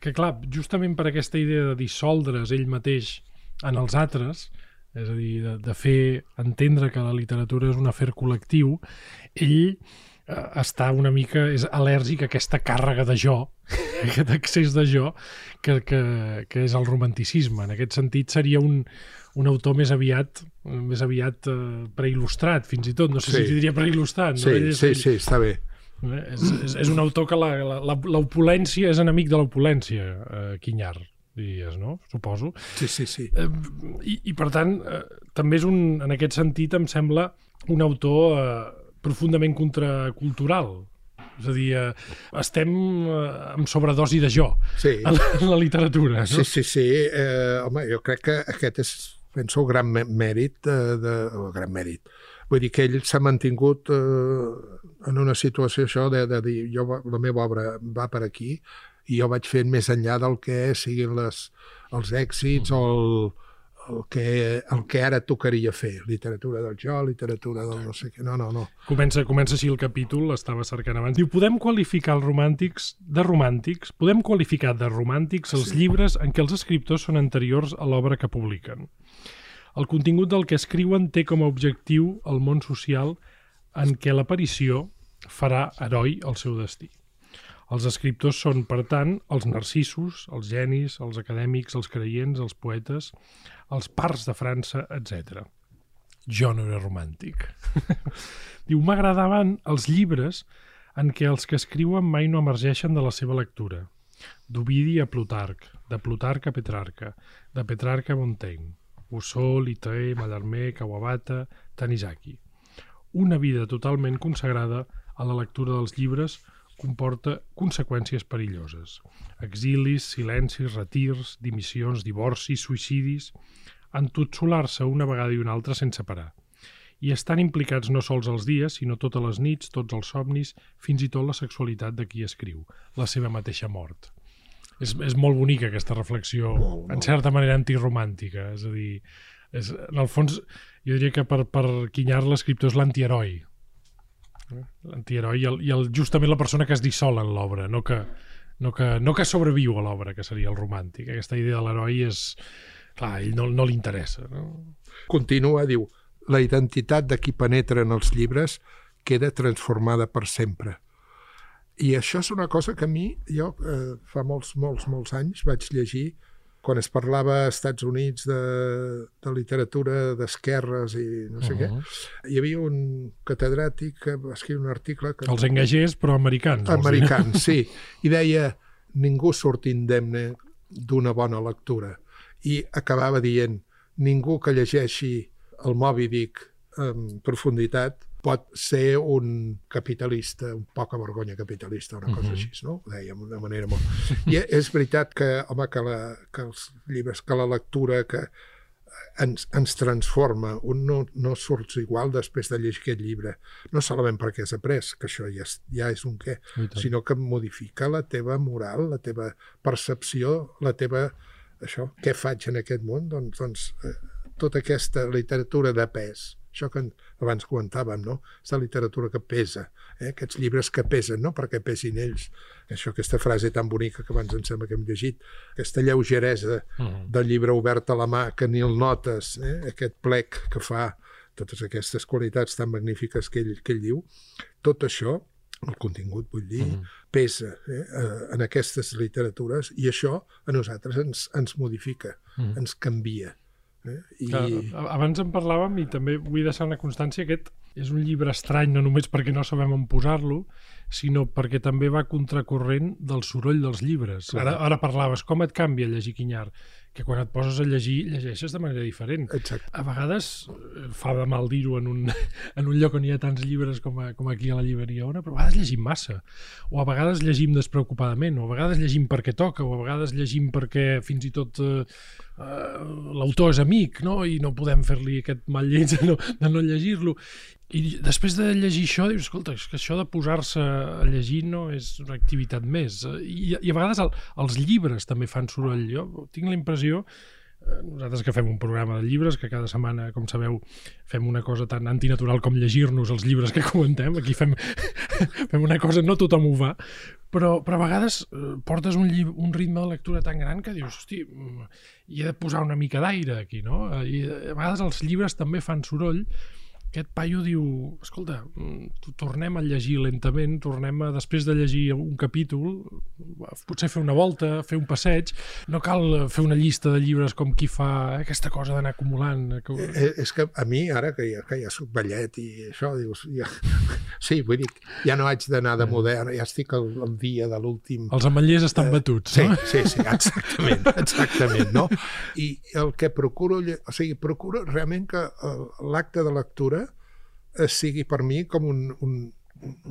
que, clar, justament per aquesta idea de dissoldre's ell mateix en els altres, és a dir, de, de fer entendre que la literatura és un afer col·lectiu, ell eh, està una mica, és al·lèrgic a aquesta càrrega de jo, [laughs] aquest excés de jo, que, que, que és el romanticisme. En aquest sentit seria un, un autor més aviat més aviat eh, preil·lustrat, fins i tot. No sé sí. si diria preil·lustrat. Sí, no? sí, sí, està bé. Eh? És, és, és un autor que l'opulència és enemic de l'opulència, eh, Quinyar diries, no? Suposo. Sí, sí, sí. Eh, i, I, per tant, eh, també és un, en aquest sentit, em sembla un autor eh, profundament contracultural. És a dir, eh, estem eh, amb sobredosi de jo sí. [laughs] en, la, en la literatura. No? Sí, sí, sí. Eh, home, jo crec que aquest és, penso, el gran mèrit de, de, el gran mèrit. Vull dir que ell s'ha mantingut eh, en una situació això de, de dir jo, la meva obra va per aquí i jo vaig fent més enllà del que siguin les, els èxits o el, el que, el que ara tocaria fer, literatura del jo, literatura del no sé què, no, no, no. Comença, comença així el capítol, l'estava cercant abans. Diu, podem qualificar els romàntics de romàntics, podem qualificar de romàntics els sí. llibres en què els escriptors són anteriors a l'obra que publiquen. El contingut del que escriuen té com a objectiu el món social en què l'aparició farà heroi el seu destí. Els escriptors són, per tant, els narcisos, els genis, els acadèmics, els creients, els poetes, els parts de França, etc. Jo no era romàntic. [laughs] Diu, m'agradaven els llibres en què els que escriuen mai no emergeixen de la seva lectura. D'Ovidi a Plutarc, de Plutarc a Petrarca, de Petrarca a Montaigne, Rousseau, Littré, Mallarmé, Kawabata, Tanizaki. Una vida totalment consagrada a la lectura dels llibres comporta conseqüències perilloses. Exilis, silencis, retirs, dimissions, divorcis, suïcidis, entotsolar-se una vegada i una altra sense parar. I estan implicats no sols els dies, sinó totes les nits, tots els somnis, fins i tot la sexualitat de qui escriu, la seva mateixa mort. És, és molt bonica aquesta reflexió, molt, molt. en certa manera antiromàntica, és a dir, és, en el fons, jo diria que per, per Quinyar l'escriptor és l'antiheroi, L'antiheroi i, el, i el, justament la persona que es dissol en l'obra, no que, no, que, no que sobreviu a l'obra, que seria el romàntic. Aquesta idea de l'heroi és... Clar, ell no, no li interessa. No? Continua, diu, la identitat de qui penetra en els llibres queda transformada per sempre. I això és una cosa que a mi, jo eh, fa molts, molts, molts anys vaig llegir quan es parlava als Estats Units de, de literatura d'esquerres i no sé uh -huh. què, hi havia un catedràtic que va escriure un article... Que els engagés, però americans. Americans, sí. I deia, ningú surt indemne d'una bona lectura. I acabava dient, ningú que llegeixi el Moby Dick en profunditat pot ser un capitalista, un poca vergonya capitalista, una cosa uh -huh. així, no? Ho dèiem d'una manera molt... I és veritat que, home, que, la, que els llibres, que la lectura, que ens, ens transforma. Un no, no surts igual després de llegir aquest llibre. No solament perquè has après, que això ja és, ja és un què, sinó que modifica la teva moral, la teva percepció, la teva... Això, què faig en aquest món? Doncs, doncs eh, tota aquesta literatura de pes, això que abans comentàvem, no? La literatura que pesa, eh? aquests llibres que pesen, no perquè pesin ells. Això, aquesta frase tan bonica que abans em sembla que hem llegit, aquesta lleugeresa. -huh. del llibre obert a la mà, que ni el notes, eh? aquest plec que fa, totes aquestes qualitats tan magnífiques que ell, que ell diu, tot això el contingut, vull dir. -huh. pesa eh, en aquestes literatures i això a nosaltres ens, ens modifica. -huh. ens canvia. Eh? I... Clar, abans en parlàvem i també vull deixar una constància aquest és un llibre estrany no només perquè no sabem on posar-lo sinó perquè també va contracorrent del soroll dels llibres. Ara, ara parlaves, com et canvia llegir Quinyar? Que quan et poses a llegir, llegeixes de manera diferent. Exacte. A vegades, eh, fa de mal dir-ho en, un, [laughs] en un lloc on hi ha tants llibres com, a, com aquí a la llibreria Ona, però a vegades llegim massa. O a vegades llegim despreocupadament, o a vegades llegim perquè toca, o a vegades llegim perquè fins i tot eh, eh, l'autor és amic, no? i no podem fer-li aquest mal lleig de no, de no llegir-lo. I després de llegir això, dius, escolta, és que això de posar-se a llegir no és una activitat més. I, i a vegades el, els llibres també fan soroll. Jo tinc la impressió eh, nosaltres que fem un programa de llibres, que cada setmana, com sabeu, fem una cosa tan antinatural com llegir-nos els llibres que comentem, aquí fem, [laughs] fem una cosa, no tothom ho fa, però, però a vegades eh, portes un, llibre, un ritme de lectura tan gran que dius, hosti, mm, hi he de posar una mica d'aire aquí, no? I a vegades els llibres també fan soroll, aquest paio diu, escolta, mm, tornem a llegir lentament, tornem a, després de llegir un capítol, potser fer una volta, fer un passeig, no cal fer una llista de llibres com qui fa aquesta cosa d'anar acumulant. Que... Eh, eh, és que a mi, ara que ja, que ja soc vellet i això, dius, ja... [laughs] sí, vull dir, ja no haig d'anar de modern, ja estic al, al dia de l'últim... Els ametllers estan eh, batuts, sí, no? Sí, sí, exactament, [laughs] exactament, no? I el que procuro, o sigui, procuro realment que l'acte de lectura Eh, sigui per mi com un, un,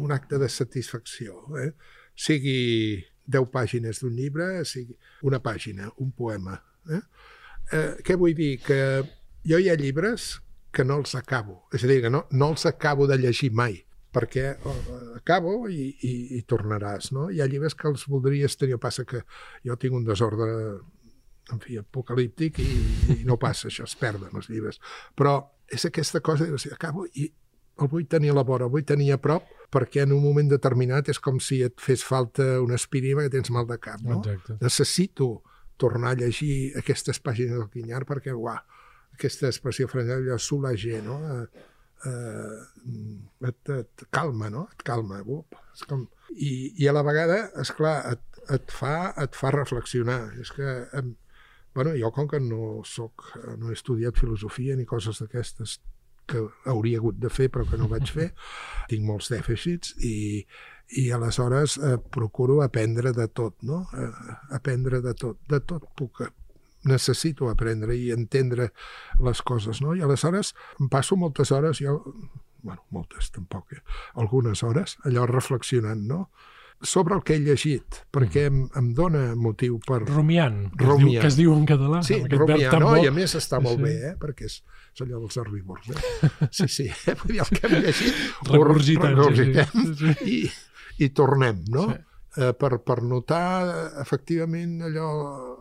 un acte de satisfacció. Eh? Sigui 10 pàgines d'un llibre, sigui una pàgina, un poema. Eh? Eh, què vull dir? Que jo hi ha llibres que no els acabo. És a dir, que no, no els acabo de llegir mai perquè oh, acabo i, i, i tornaràs, no? Hi ha llibres que els voldries tenir, passa que jo tinc un desordre en fi, apocalíptic i, i no passa això, es perden els llibres. Però és aquesta cosa de acabo i el vull tenir a la vora, el vull tenir a prop, perquè en un moment determinat és com si et fes falta una aspirina que tens mal de cap. No? Exacte. Necessito tornar a llegir aquestes pàgines del Quinyar perquè, uah, aquesta expressió francesa, allò soulager, no? Eh, eh, et, et calma, no? Et calma. Up, és com... I, I a la vegada, és clar, et, et, fa, et fa reflexionar. És que, eh, bueno, jo com que no soc, no he estudiat filosofia ni coses d'aquestes que hauria hagut de fer però que no vaig fer. [laughs] Tinc molts dèficits i, i aleshores eh, procuro aprendre de tot, no? Eh, aprendre de tot. De tot puc necessito aprendre i entendre les coses, no? I aleshores em passo moltes hores, jo, bueno, moltes tampoc, eh? algunes hores, allò reflexionant, no? Sobre el que he llegit, perquè em, em dona motiu per... Rumiant, que, Es, diu, que es diu en català. Sí, rumiant, no? Molt... I a més està molt sí. bé, eh? perquè és, és allò dels herbívors. Eh? [laughs] Sí, sí, eh? El que hem llegit... [laughs] Regurgitem. Regurgitem sí, sí. i, i tornem, no? Sí. Eh, per, per notar efectivament allò,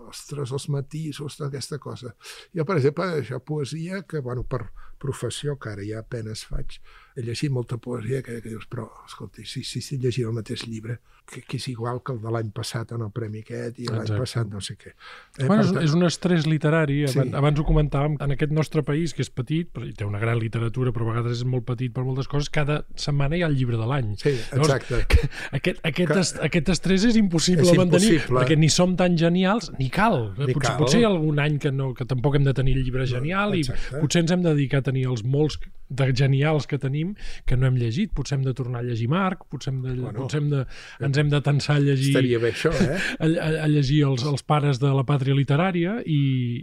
ostres, els matisos d'aquesta cosa. Jo, per exemple, això, poesia, que, bueno, per professió, que ara ja apenes faig, he llegit molta poesia que, que dius, però, escolta, si, si, si llegir el mateix llibre, que, que és igual que el de l'any passat en el Premi aquest i l'any passat no sé què. Eh, bueno, tant... és un estrès literari, sí. abans, abans ho comentàvem, en aquest nostre país, que és petit, però té una gran literatura, però a vegades és molt petit per moltes coses, cada setmana hi ha el llibre de l'any. Sí, exacte. Llavors, aquest, aquest, que... est, aquest estrès és impossible és mantenir, impossible. perquè ni som tan genials, ni cal. Ni potser, cal. potser hi ha algun any que, no, que tampoc hem de tenir el llibre genial exacte. i potser ens hem de dedicar a tenir els molts de genials que tenim que no hem llegit. Potser hem de tornar a llegir Marc, potser, hem de, bueno, potser hem de, ens hem de tensar a llegir... Estaria bé això, eh? [laughs] A, a, a llegir els, els pares de la pàtria literària i,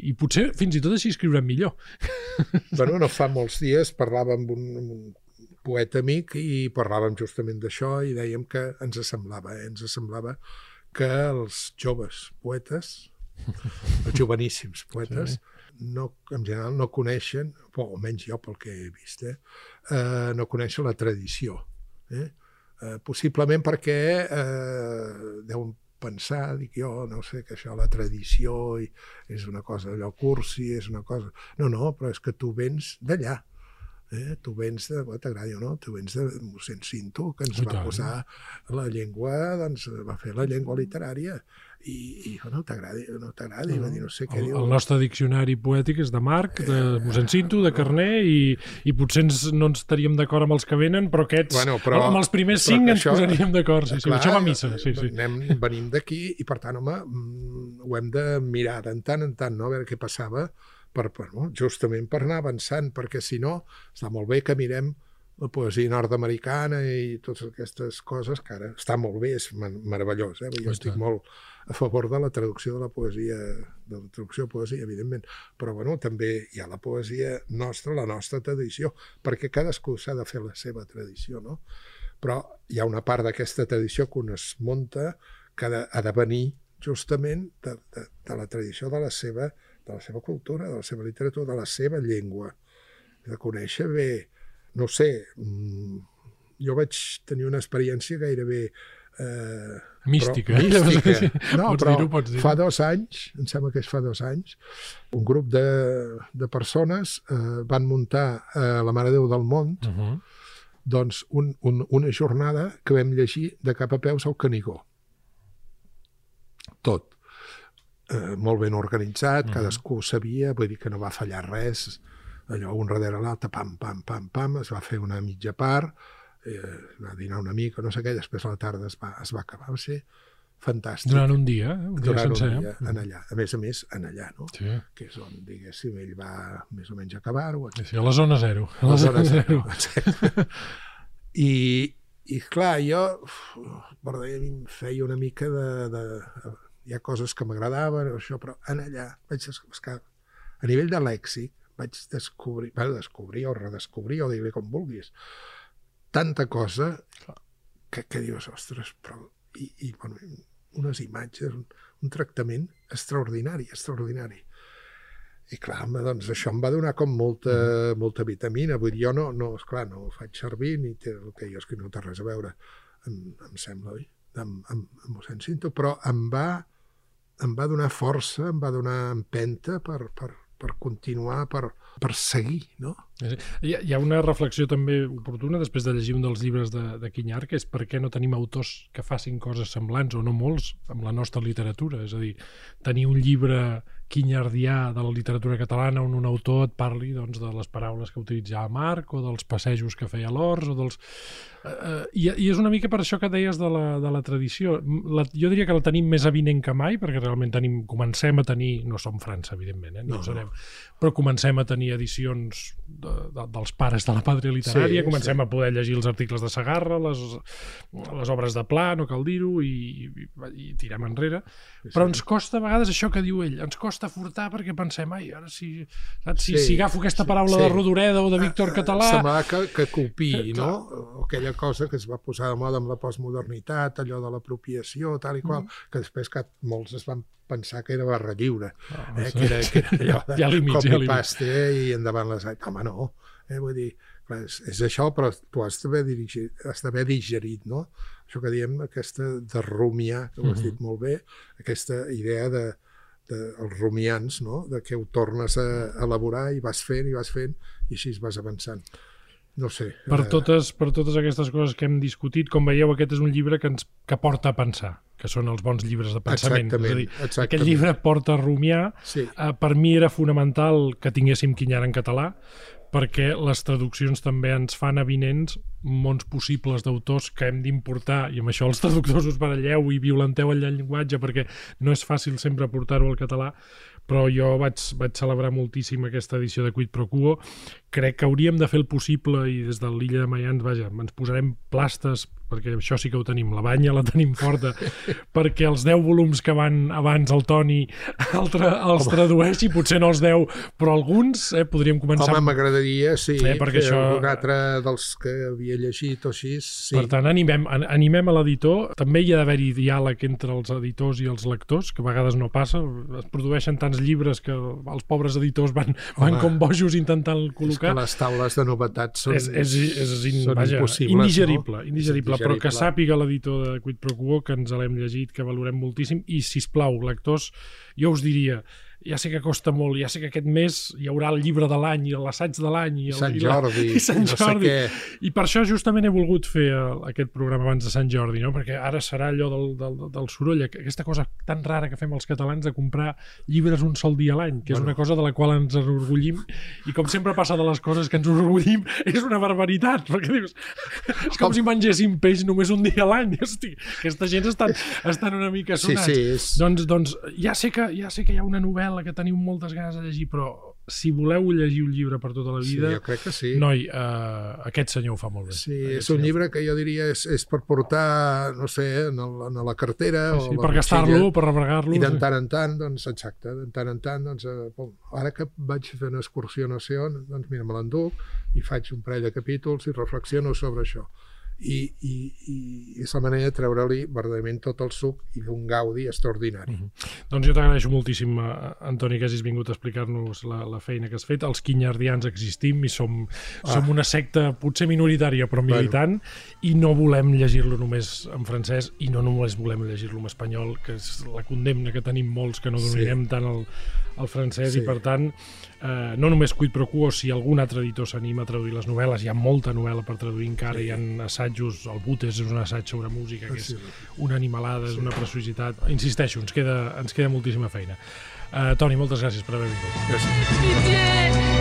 i potser fins i tot així escriurem millor. [laughs] Bueno, no fa molts dies parlàvem amb un, amb un poeta amic i parlàvem justament d'això i dèiem que ens semblava, eh? ens semblava que els joves poetes, els joveníssims poetes, sí no, en general no coneixen, o almenys jo pel que he vist, eh, eh, no coneixen la tradició. Eh? Eh, possiblement perquè eh, deuen pensar, dic jo, no sé, que això, la tradició és una cosa allò cursi, és una cosa... No, no, però és que tu vens d'allà. Eh? Tu vens de, bueno, t'agrada o no, tu vens de mossèn Cinto, que ens va posar la llengua, doncs va fer la llengua literària i, i no t'agradi, no t'agradi, no. va dir no sé què el, diu. El nostre diccionari poètic és de Marc, de eh, mossèn Cinto, de Carné, i, i potser ens, no ens estaríem d'acord amb els que venen, però aquests, bueno, però, amb els primers cinc ens això, posaríem d'acord. Sí, sí, això va a missa. Sí, sí. Anem, venim d'aquí i, per tant, home, mm, ho hem de mirar de tant en tant, no? a veure què passava, per, per, no? justament per anar avançant, perquè si no, està molt bé que mirem la poesia nord-americana i totes aquestes coses, que ara està molt bé, és meravellós. Eh? Jo estic molt a favor de la traducció de la poesia, de la traducció de poesia, evidentment, però bueno, també hi ha la poesia nostra, la nostra tradició, perquè cadascú s'ha de fer la seva tradició, no? Però hi ha una part d'aquesta tradició que un es munta que ha de, ha de venir justament de, de, de la tradició de la, seva, de la seva cultura, de la seva literatura, de la seva llengua, de conèixer bé, no sé, mm, jo vaig tenir una experiència gairebé Eh, mística. Però, mística. [laughs] No, pots però dir-ho, pots dir fa dos anys, em sembla que és fa dos anys, un grup de, de persones eh, van muntar a la Mare Déu del Món Uh -huh. doncs un, un, una jornada que vam llegir de cap a peus al Canigó. Tot. Eh, molt ben organitzat, Mhm. cadascú sabia, vull dir que no va fallar res, allò un darrere l'altre, pam, pam, pam, pam, es va fer una mitja part, eh, va dinar una mica, no sé què, després a la tarda es va, es va acabar. Va ser fantàstic. Durant un dia, eh? un dia Durant sencer. un dia en allà. A més a més, en allà, no? Sí. Que és on, diguéssim, ell va més o menys acabar-ho, Sí, a la zona zero. A la la zona zona zero. zero. I, I, clar, jo, em feia una mica de... de hi ha coses que m'agradaven, això, però en allà vaig descobrir, a nivell de lèxic, vaig descobrir, va descobrir o redescobrir, o dir-li com vulguis, tanta cosa que, que dius, ostres, però... I, i bueno, unes imatges, un, un tractament extraordinari, extraordinari. I clar, home, doncs això em va donar com molta, molta vitamina. Vull dir, jo no, no esclar, no ho faig servir, ni té, el que jo escric no té res a veure, em, em sembla, oi? Amb, amb, amb mossèn Cinto, però em va, em va donar força, em va donar empenta per, per, per continuar, per, per seguir, no? Hi ha, hi ha una reflexió també oportuna després de llegir un dels llibres de, de Quinyar, que és per què no tenim autors que facin coses semblants, o no molts, amb la nostra literatura. És a dir, tenir un llibre quinyardià de la literatura catalana on un autor et parli doncs, de les paraules que utilitzava Marc o dels passejos que feia l'Ors o dels... Eh, eh, i, I és una mica per això que deies de la, de la tradició. La, jo diria que la tenim més avinent que mai, perquè realment tenim, comencem a tenir, no som França, evidentment, eh, No, no, serem, però comencem a tenir edicions de, de, dels pares de la pàtria literària, Sí, comencem sí. a poder llegir els articles de Sagarra, les, les obres de Pla, no cal dir-ho, i, i, i tirem enrere. Però ens costa a vegades això que diu ell, ens costa furtar perquè pensem, ai, ara si, saps, si, Sí, si agafo aquesta sí, paraula sí. de Rodoreda o de Víctor Català... Sembla que, que copiï, Eh, no? Aquella cosa que es va posar de moda amb la postmodernitat, allò de l'apropiació, tal i qual, que després que molts es van pensar que era barra lliure, Ah, eh? sí. que, era, que era allò [laughs] de ha límits, hi ha copy-paste eh? i endavant les... Home, no. Eh? Vull dir, clar, és, és això, però tu has d'haver dirigit, has d'haver digerit, no? Això que diem, aquesta de rumiar, que ho has dit molt bé, aquesta idea de, de els rumiants, no? de que ho tornes a elaborar i vas fent i vas fent i així vas avançant. No sé. Per eh, totes, per totes aquestes coses que hem discutit, com veieu, aquest és un llibre que ens que porta a pensar, que són els bons llibres de pensament. Exactament, és a dir, exactament. aquest llibre porta a rumiar. Sí. Eh, per mi era fonamental que tinguéssim Quinyar en català, perquè les traduccions també ens fan avinents mons possibles d'autors que hem d'importar, i amb això els traductors us baralleu i violenteu el llenguatge perquè no és fàcil sempre portar-ho al català, però jo vaig, vaig celebrar moltíssim aquesta edició de Quid Pro Quo. Crec que hauríem de fer el possible i des de l'illa de Mayans, vaja, ens posarem plastes perquè això sí que ho tenim, la banya la tenim forta, [laughs] perquè els 10 volums que van abans el Toni el tra els Home. tradueixi, potser no els 10, però alguns eh, podríem començar... Home, m'agradaria, sí, Eh, perquè això- algun altre dels que havia llegit o així, sí. Per tant, animem, an- animem a l'editor. També hi ha d'haver-hi diàleg entre els editors i els lectors, que a vegades no passa. Es produeixen tants llibres que els pobres editors van, van Home, com bojos intentant és que col·locar. les taules de novetats són, és, és, és, és in, són vaja, impossibles. indigerible, no? indigerible, però que sàpiga l'editor de Quid Pro Quo que ens l'hem llegit, que valorem moltíssim, i, si plau lectors, jo us diria, ja sé que costa molt, ja sé que aquest mes hi haurà el llibre de l'any i l'assaig de l'any i, el, Sant i, la, Jordi, [laughs] i Sant no sé Jordi. què. I per això justament he volgut fer el, aquest programa abans de Sant Jordi, no? perquè ara serà allò del, del, del soroll, aqu- aquesta cosa tan rara que fem els catalans de comprar llibres un sol dia a l'any, que és Bueno. una cosa de la qual ens enorgullim, i com sempre passa de les coses que ens enorgullim, és una barbaritat, [laughs] perquè dius, és com si mengéssim peix només un dia a l'any, [laughs] hosti, aquesta gent estan, estan una mica Sí, sonats. sí, és... Doncs, doncs ja, sé que, ja sé que hi ha una novel·la que teniu moltes ganes de llegir, però si voleu llegir un llibre per tota la Sí, vida, jo crec que sí. noi, uh, aquest senyor ho fa molt bé. Sí, és un senyor. llibre que jo diria és, és per portar, no sé, en, el, en la cartera Sí, o sí, a la per gastar-lo, per rebregar-lo. I de sí. tant en tant, doncs, exacte, de tant en tant, doncs, eh, ara que vaig fer una excursió sé on, doncs mira, me l'enduc i faig un parell de capítols i reflexiono sobre això. I, i, i és la manera de treure-li verdaderament tot el suc i d'un gaudi extraordinari. Mm -hmm. Doncs jo t'agraeixo moltíssim, eh, Antoni, que hagis vingut a explicar-nos la, la feina que has fet. Els quinyardians existim i som, ah. som una secta potser minoritària però militant bueno. i no volem llegir-lo només en francès i no només volem llegir-lo en espanyol, que és la condemna que tenim molts que no dominem sí. tant el, el francès sí. i per tant eh, no només Quid Pro Quo, si algun altre editor s'anima a traduir les novel·les, hi ha molta novel·la per traduir encara, sí. hi ha assajos, el Butes és un assaig sobre música, que és una animalada, és una preciositat. Insisteixo, ens queda, ens queda moltíssima feina. Uh, Toni, moltes gràcies per haver vingut. Gràcies.